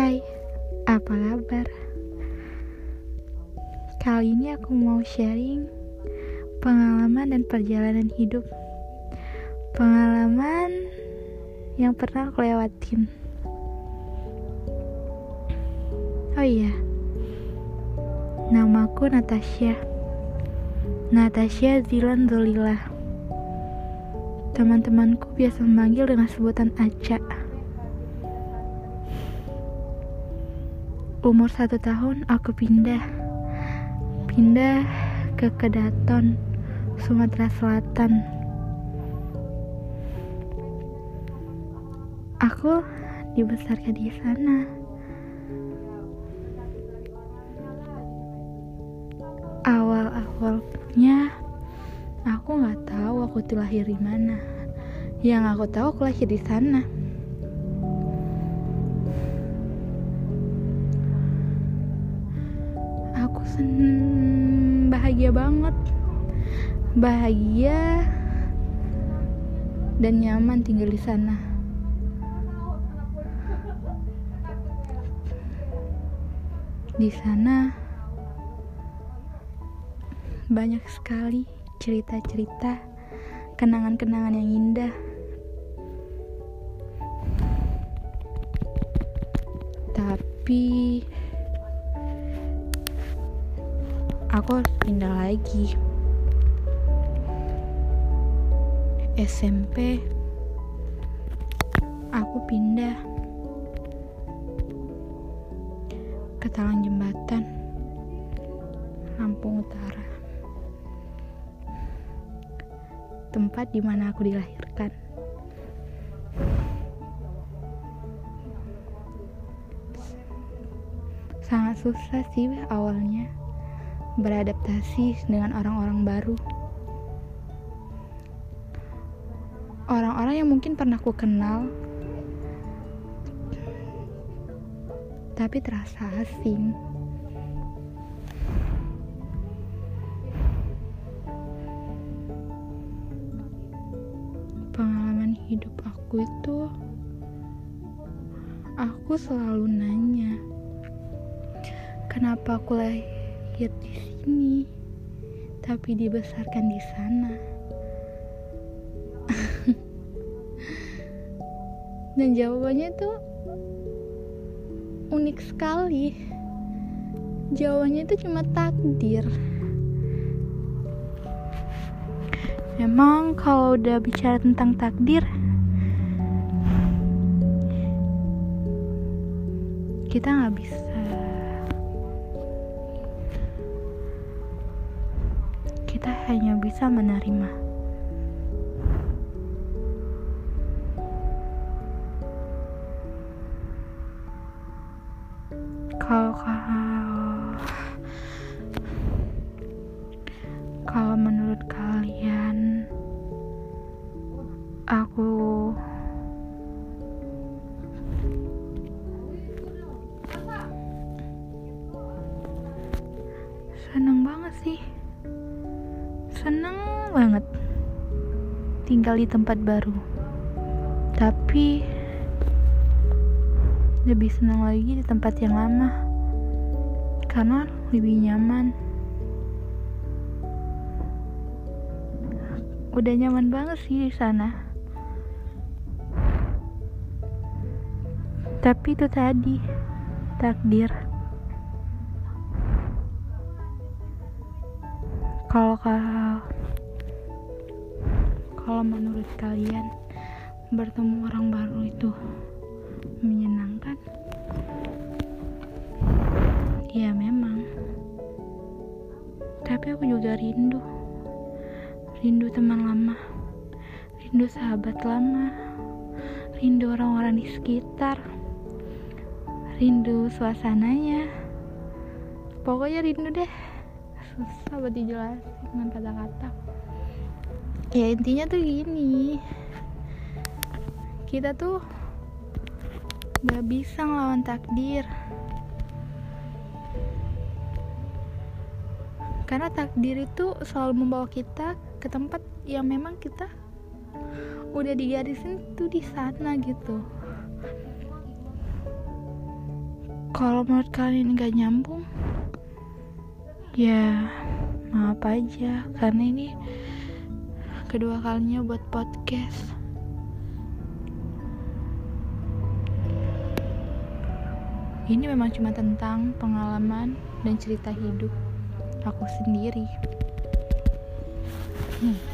Hai, apa kabar? Kali ini aku mau sharing pengalaman dan perjalanan hidup. Pengalaman yang pernah aku lewatin. Oh iya, namaku Natasha. Natasha Zilan Zolila. Teman-temanku biasa memanggil dengan sebutan Aca. Umur satu tahun aku pindah. Pindah ke Kedaton, Sumatera Selatan. Aku dibesarkan di sana. Awal-awalnya Aku nggak tahu aku tuh lahir di mana. Yang aku tahu aku lahir di sana seneng bahagia banget. Bahagia dan nyaman tinggal di sana. Di sana banyak sekali cerita-cerita kenangan-kenangan yang indah. Tapi aku harus pindah lagi. SMP aku pindah. Ke Talang Jembatan Lampung Utara. Tempat di mana aku dilahirkan. Sangat susah sih awalnya beradaptasi dengan orang-orang baru. Orang-orang yang mungkin pernah ku kenal, tapi terasa asing. Pengalaman hidup aku itu, aku selalu nanya, kenapa aku lahir lahir di sini, tapi dibesarkan di sana. Dan jawabannya tuh unik sekali. Jawabannya itu cuma takdir. Emang kalau udah bicara tentang takdir, kita nggak bisa kita hanya bisa menerima. Kalau kalau menurut kalian aku seneng banget tinggal di tempat baru. Tapi lebih senang lagi di tempat yang lama karena lebih nyaman. Udah nyaman banget sih di sana. Tapi itu tadi takdir kalau kalau menurut kalian bertemu orang baru itu menyenangkan? Ya memang. Tapi aku juga rindu. Rindu teman lama. Rindu sahabat lama. Rindu orang-orang di sekitar. Rindu suasananya. Pokoknya rindu deh susah buat dijelasin dengan kata-kata. Ya intinya tuh gini. Kita tuh gak bisa ngelawan takdir. Karena takdir itu selalu membawa kita ke tempat yang memang kita udah digarisin tuh di sana gitu. Kalau menurut kalian gak nyambung ya maaf aja karena ini kedua kalinya buat podcast ini memang cuma tentang pengalaman dan cerita hidup aku sendiri hmm.